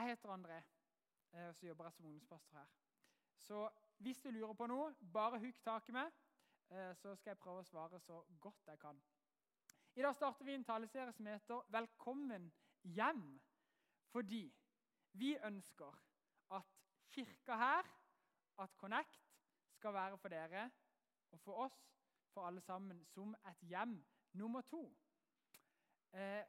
Jeg heter André, eh, og så jobber jeg som ungdomspastor her. Så hvis du lurer på noe, bare hugg tak i meg, eh, så skal jeg prøve å svare så godt jeg kan. I dag starter vi en taleserie som heter 'Velkommen hjem'. Fordi vi ønsker at kirka her, at Connect, skal være for dere og for oss, for alle sammen, som et hjem nummer to. Eh,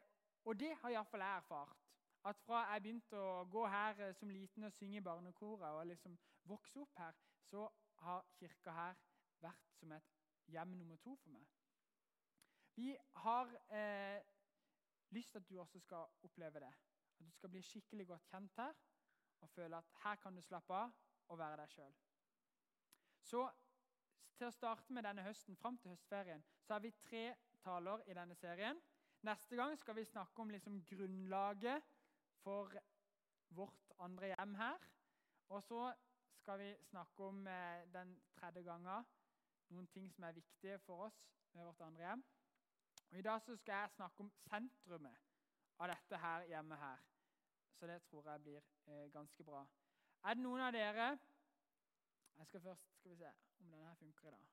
og det har iallfall jeg erfart. At fra jeg begynte å gå her eh, som liten og synge i barnekoret og liksom vokse opp her, så har kirka her vært som et hjem nummer to for meg. Vi har eh, lyst til at du også skal oppleve det. At du skal bli skikkelig godt kjent her og føle at her kan du slappe av og være deg sjøl. Så til å starte med denne høsten, fram til høstferien, så har vi tre taler i denne serien. Neste gang skal vi snakke om liksom grunnlaget for vårt andre hjem her. Og så skal vi snakke om eh, den tredje gangen noen ting som er viktige for oss med vårt andre hjem. Og I dag så skal jeg snakke om sentrumet av dette her hjemmet her. Så det tror jeg blir eh, ganske bra. Er det noen av dere Jeg skal først skal vi se om denne her funker i dag.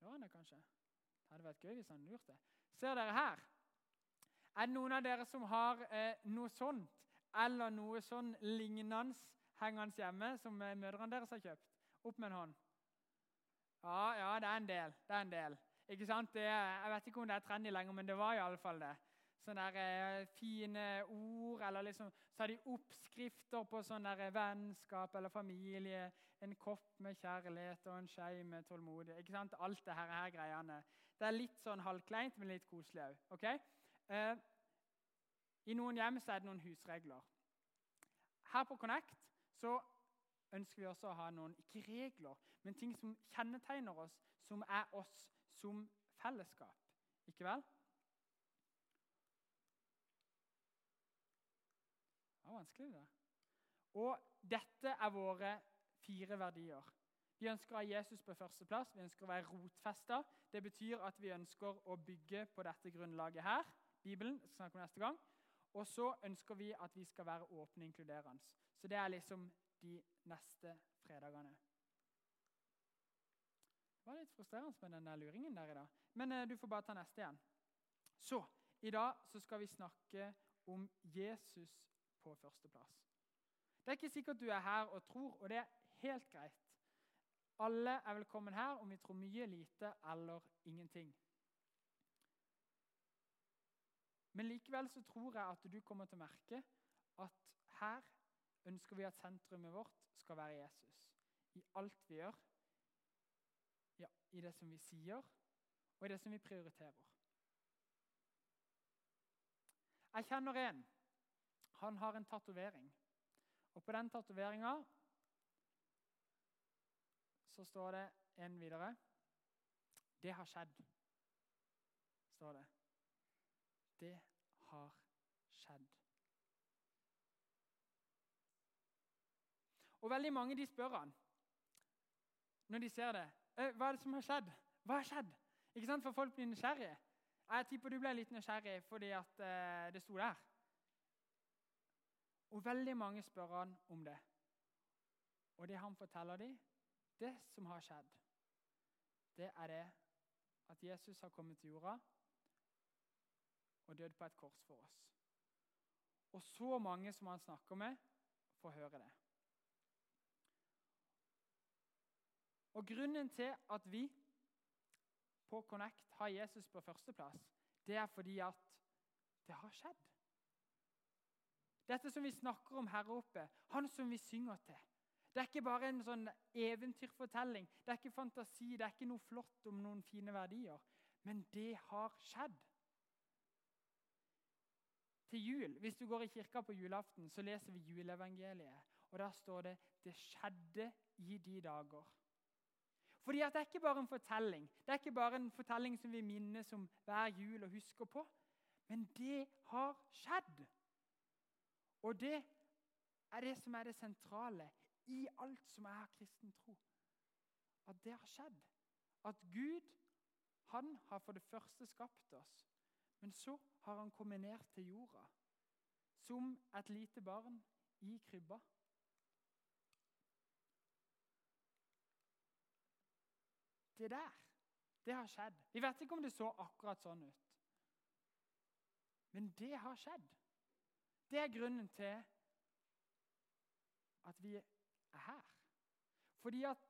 Gjør den det kanskje? Det hadde vært gøy hvis han det. Ser dere her? Er det noen av dere som har eh, noe sånt eller noe sånn lignende hengende hjemme som eh, mødrene deres har kjøpt? Opp med en hånd. Ja, ja, det er en del. Det er en del. Ikke sant? Det, jeg vet ikke om det er trendy lenger, men det var iallfall det. Sånne der, eh, fine ord, eller liksom, så har de oppskrifter på sånn der vennskap eller familie. En kopp med kjærlighet og en skei med tålmodighet. Ikke sant? Alt det her, her greiene. Det er litt sånn halvkleint, men litt koselig òg. Okay? Eh, I noen hjem så er det noen husregler. Her på Connect så ønsker vi også å ha noen ikke regler, men ting som kjennetegner oss, som er oss som fellesskap. Ikke vel? Det var vanskelig, det. Og dette er våre fire verdier. Vi ønsker å ha Jesus på førsteplass. Vi ønsker å være rotfesta. Det betyr at vi ønsker å bygge på dette grunnlaget her. Bibelen snakker vi neste gang. Og så ønsker vi at vi skal være åpne og inkluderende. Så det er liksom de neste fredagene. Det var litt frustrerende med den luringen der i dag. Men eh, du får bare ta neste igjen. Så i dag så skal vi snakke om Jesus på førsteplass. Det er ikke sikkert du er her og tror, og det er helt greit. Alle er velkommen her om vi tror mye, lite eller ingenting. Men likevel så tror jeg at du kommer til å merke at her ønsker vi at sentrumet vårt skal være Jesus. I alt vi gjør, ja, i det som vi sier, og i det som vi prioriterer. Jeg kjenner en. Han har en tatovering. Og på den tatoveringa så står det en videre. Det har skjedd, står det. Det har skjedd. Og veldig mange de spør han når de ser det. Hva er det som har skjedd? Hva har skjedd? Ikke sant? For folk blir nysgjerrige. Jeg tipper du ble litt nysgjerrig fordi at eh, det sto der. Og veldig mange spør han om det. Og det han forteller dem, det som har skjedd, det er det at Jesus har kommet til jorda og døde på et kors for oss. Og så mange som han snakker med, får høre det. Og Grunnen til at vi på Connect har Jesus på førsteplass, det er fordi at det har skjedd. Dette som vi snakker om her oppe, han som vi synger til. Det er ikke bare en sånn eventyrfortelling, det er ikke fantasi, det er ikke noe flott om noen fine verdier. Men det har skjedd. Til jul, Hvis du går i kirka på julaften, så leser vi juleevangeliet. Og Der står det 'Det skjedde i de dager'. Fordi at Det er ikke bare en fortelling Det er ikke bare en fortelling som vi minnes om hver jul og husker på. Men det har skjedd. Og det er det som er det sentrale i alt som er kristen tro. At det har skjedd. At Gud, han har for det første skapt oss. Men så har han kommet ned til jorda som et lite barn i krybba. Det der, det har skjedd. Vi vet ikke om det så akkurat sånn ut. Men det har skjedd. Det er grunnen til at vi er her. Fordi, at,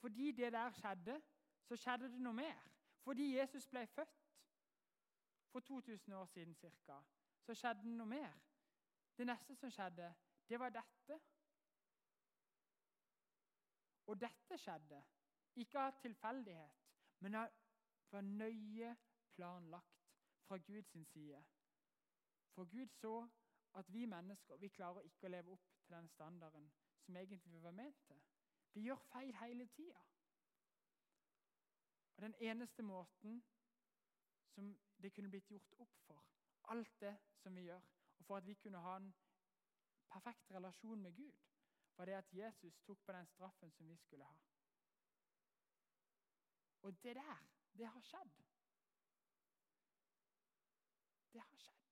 fordi det der skjedde, så skjedde det noe mer. Fordi Jesus ble født for 2000 år siden ca., så skjedde det noe mer. Det neste som skjedde, det var dette. Og dette skjedde ikke av tilfeldighet, men var nøye planlagt fra Guds side. For Gud så at vi mennesker vi klarer ikke å leve opp til den standarden som egentlig vi var ment til. Vi gjør feil hele tida. Og den eneste måten som det kunne blitt gjort opp for alt det som vi gjør, og for at vi kunne ha en perfekt relasjon med Gud, var det at Jesus tok på den straffen som vi skulle ha. Og det der, det har skjedd. Det har skjedd.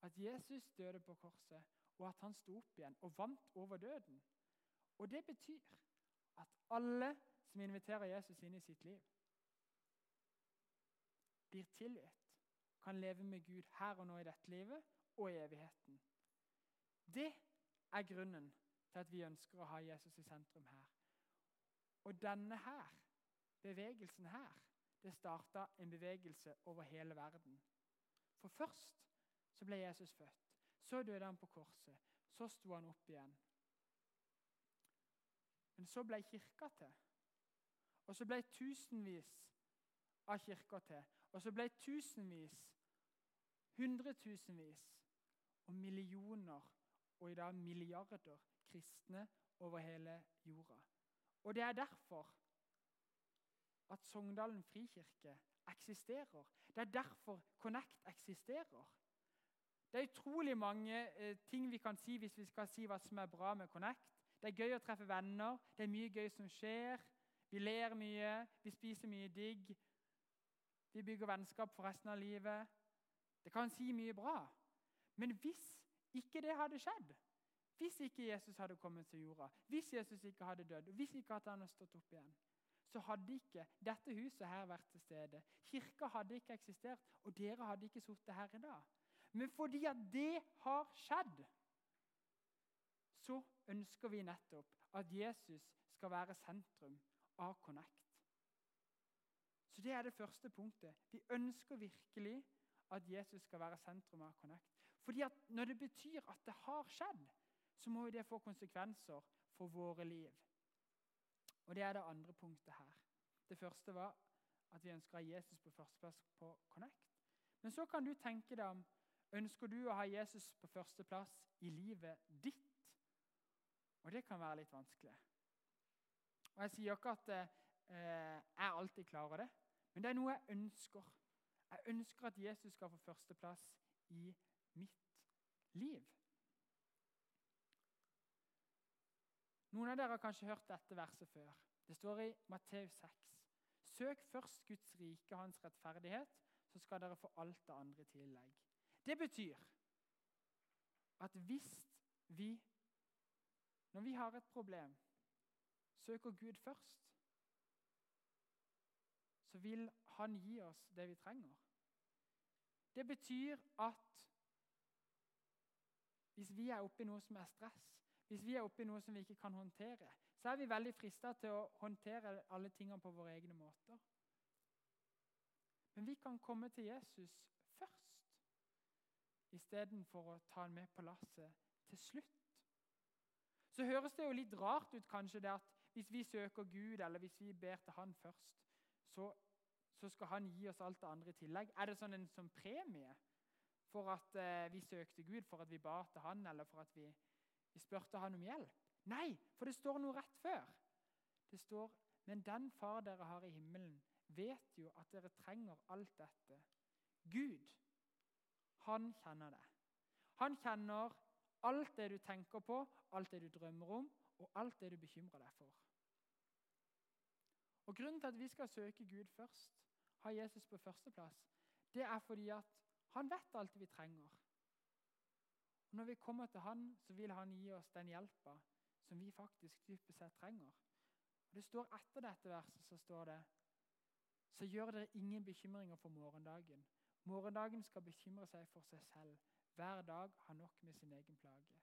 At Jesus døde på korset, og at han sto opp igjen og vant over døden. Og det betyr at alle som inviterer Jesus inn i sitt liv, blir tilgitt, kan leve med Gud her og nå i dette livet og i evigheten. Det er grunnen til at vi ønsker å ha Jesus i sentrum her. Og denne her, bevegelsen her, det starta en bevegelse over hele verden. For først så ble Jesus født. Så døde han på korset. Så sto han opp igjen. Men så ble kirka til. Og så ble tusenvis av kirker til. Og så ble tusenvis, hundretusenvis og millioner og i dag milliarder kristne over hele jorda. Og det er derfor at Sogndalen frikirke eksisterer. Det er derfor Connect eksisterer. Det er utrolig mange eh, ting vi kan si hvis vi skal si hva som er bra med Connect. Det er gøy å treffe venner, det er mye gøy som skjer. Vi ler mye, vi spiser mye digg. Vi bygger vennskap for resten av livet. Det kan si mye bra. Men hvis ikke det hadde skjedd, hvis ikke Jesus hadde kommet til jorda, hvis Jesus ikke hadde dødd, hvis ikke at han hadde stått opp igjen, så hadde ikke dette huset her vært til stede. Kirka hadde ikke eksistert, og dere hadde ikke sittet her i dag. Men fordi at det har skjedd, så ønsker vi nettopp at Jesus skal være sentrum av Connect. Så Det er det første punktet. Vi ønsker virkelig at Jesus skal være sentrum av Connect. Fordi at Når det betyr at det har skjedd, så må det få konsekvenser for våre liv. Og Det er det andre punktet her. Det første var at vi ønsker å ha Jesus på førsteplass på Connect. Men så kan du tenke deg om ønsker du å ha Jesus på førsteplass i livet ditt. Og det kan være litt vanskelig. Og Jeg sier ikke at eh, jeg alltid klarer det, men det er noe jeg ønsker. Jeg ønsker at Jesus skal få førsteplass i mitt liv. Noen av dere har kanskje hørt dette verset før. Det står i Matteus 6. Søk først Guds rike og hans rettferdighet, så skal dere få alt det andre i tillegg. Det betyr at hvis vi, når vi har et problem, søker Gud først, så vil han gi oss det vi trenger. Det betyr at hvis vi er oppe i noe som er stress, hvis vi er oppe i noe som vi ikke kan håndtere, så er vi veldig frista til å håndtere alle tingene på våre egne måter. Men vi kan komme til Jesus først, istedenfor å ta han med på lasset til slutt. Så høres det jo litt rart ut kanskje det at hvis vi søker Gud, eller hvis vi ber til Han først, så, så, skal han gi oss alt det andre i tillegg. Er det sånn en sånn premie for at eh, vi søkte Gud, for at vi ba til han, eller for at vi, vi spurte han om hjelp? Nei, for det står noe rett før. Det står Men den far dere har i himmelen, vet jo at dere trenger alt dette. Gud, han kjenner det. Han kjenner alt det du tenker på, alt det du drømmer om, og alt det du bekymrer deg for. Og Grunnen til at vi skal søke Gud først, ha Jesus på førsteplass, det er fordi at han vet alt vi trenger. Og Når vi kommer til Han, så vil Han gi oss den hjelpa som vi faktisk dypest sett trenger. Og Det står Etter dette verset så står det så gjør dere ingen bekymringer for morgendagen. Morgendagen skal bekymre seg for seg selv. Hver dag har nok med sin egen plage.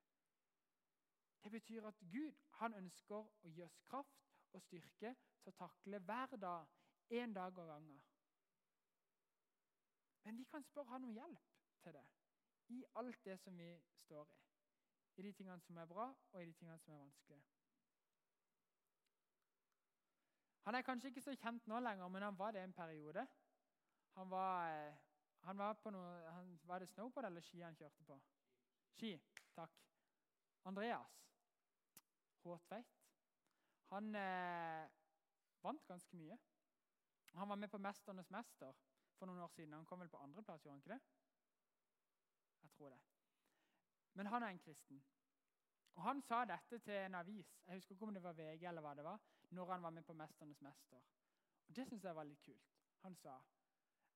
Det betyr at Gud han ønsker å gi oss kraft og styrke til å takle hver dag, én dag av gangen. Men vi kan spørre han om hjelp til det i alt det som vi står i. I de tingene som er bra, og i de tingene som er vanskelige. Han er kanskje ikke så kjent nå lenger, men han var det en periode. Han var, eh, han var på noe han, Var det snowboard eller ski han kjørte på? Ski. Takk. Andreas Håtveit. Han eh, vant ganske mye. Han var med på 'Mesternes mester' for noen år siden. Han kom vel på andreplass, gjorde han ikke det? Jeg tror det. Men han er en kristen. Og Han sa dette til en avis, jeg husker ikke om det var VG eller hva det var, når han var med på 'Mesternes mester'. Og Det syns jeg var litt kult. Han sa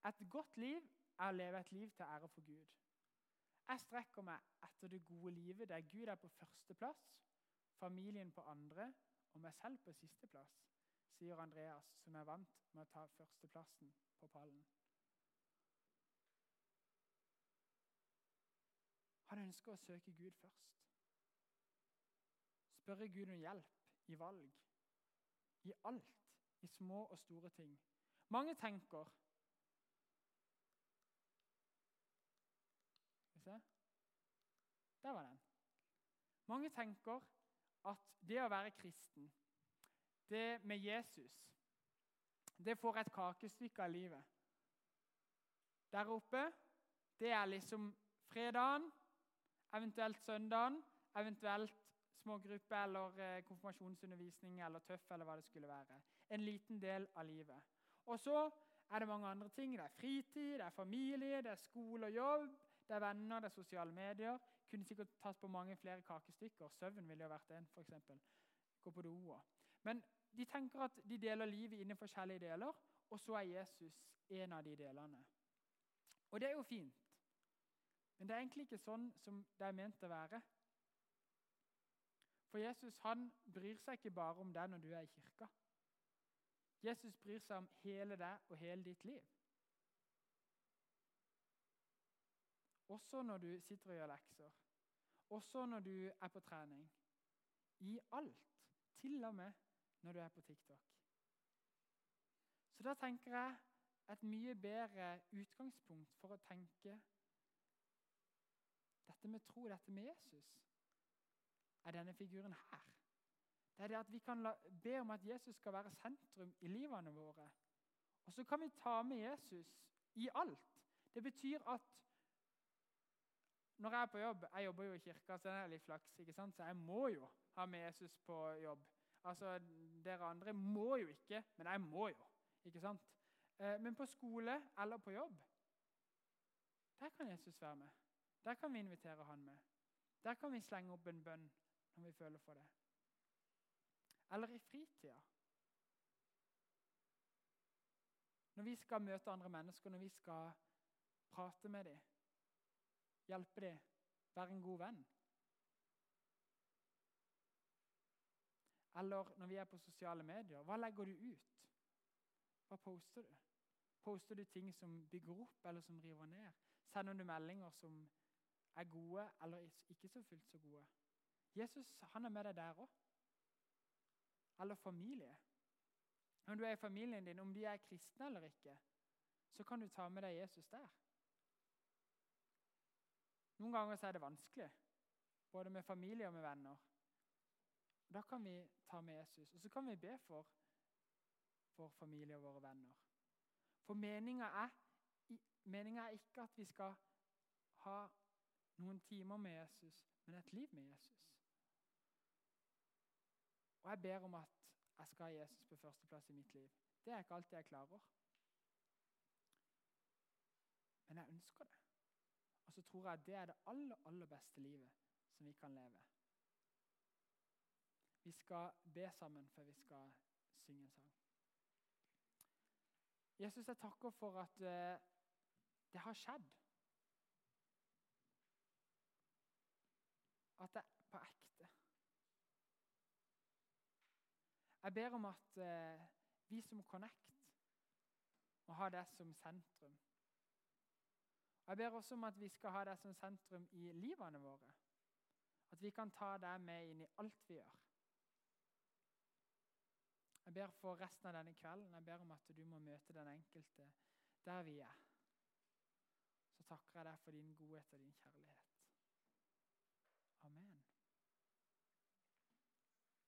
et godt liv er å leve et liv til ære for Gud. Jeg strekker meg etter det gode livet der Gud er på førsteplass, familien på andre og meg selv på sisteplass, sier Andreas, som er vant med å ta førsteplassen på pallen. Han ønsker å søke Gud først. Spørre Gud om hjelp i valg. I alt. I små og store ting. Mange tenker Skal vi se Der var den. Mange tenker at det å være kristen, det med Jesus, det får et kakestykke av livet. Der oppe, det er liksom fredagen, eventuelt søndagen, eventuelt smågruppe eller eh, konfirmasjonsundervisning eller tøff eller hva det skulle være. En liten del av livet. Og så er det mange andre ting. Det er fritid, det er familie, det er skole og jobb, det er venner, det er sosiale medier. Kunne sikkert tatt på mange flere kakestykker. Søvn ville jo vært en, f.eks. Gå på do. Men de tenker at de deler livet inn i forskjellige deler, og så er Jesus en av de delene. Og det er jo fint. Men det er egentlig ikke sånn som det er ment å være. For Jesus han bryr seg ikke bare om deg når du er i kirka. Jesus bryr seg om hele deg og hele ditt liv. Også når du sitter og gjør lekser. Også når du er på trening. I alt. Til og med når du er på TikTok. Så da tenker jeg et mye bedre utgangspunkt for å tenke dette med tro, dette med Jesus, er denne figuren her. Det er det at Vi kan be om at Jesus skal være sentrum i livene våre. Og så kan vi ta med Jesus i alt. Det betyr at når jeg er på jobb Jeg jobber jo i kirka, så det er litt flaks. ikke sant? Så jeg må jo ha med Jesus på jobb. Altså, Dere andre må jo ikke, men jeg må jo. ikke sant? Eh, men på skole eller på jobb, der kan Jesus være med. Der kan vi invitere han med. Der kan vi slenge opp en bønn når vi føler for det. Eller i fritida. Når vi skal møte andre mennesker, når vi skal prate med dem, hjelpe dem, være en god venn. Eller når vi er på sosiale medier, hva legger du ut? Hva poster du? Poster du ting som bygger opp, eller som river ned? Sender du meldinger som er gode, eller ikke så fullt så gode? Jesus han er med deg der òg. Eller familie. Om du er i familien din, om de er kristne eller ikke, så kan du ta med deg Jesus der. Noen ganger så er det vanskelig, både med familie og med venner. Da kan vi ta med Jesus, og så kan vi be for vår familie og våre venner. For meninga er, er, ikke at vi skal ha noen timer med Jesus, men et liv med Jesus. Og jeg ber om at jeg skal ha Jesus på førsteplass i mitt liv. Det er ikke alltid jeg klarer. Men jeg ønsker det. Og så tror jeg det er det aller, aller beste livet som vi kan leve. Vi skal be sammen før vi skal synge en sang. Jesus, jeg takker for at uh, det har skjedd. At det er på ekte. Jeg ber om at eh, vi som Connect må ha det som sentrum. Jeg ber også om at vi skal ha det som sentrum i livene våre. At vi kan ta det med inn i alt vi gjør. Jeg ber for resten av denne kvelden jeg ber om at du må møte den enkelte der vi er. Så takker jeg deg for din godhet og din kjærlighet.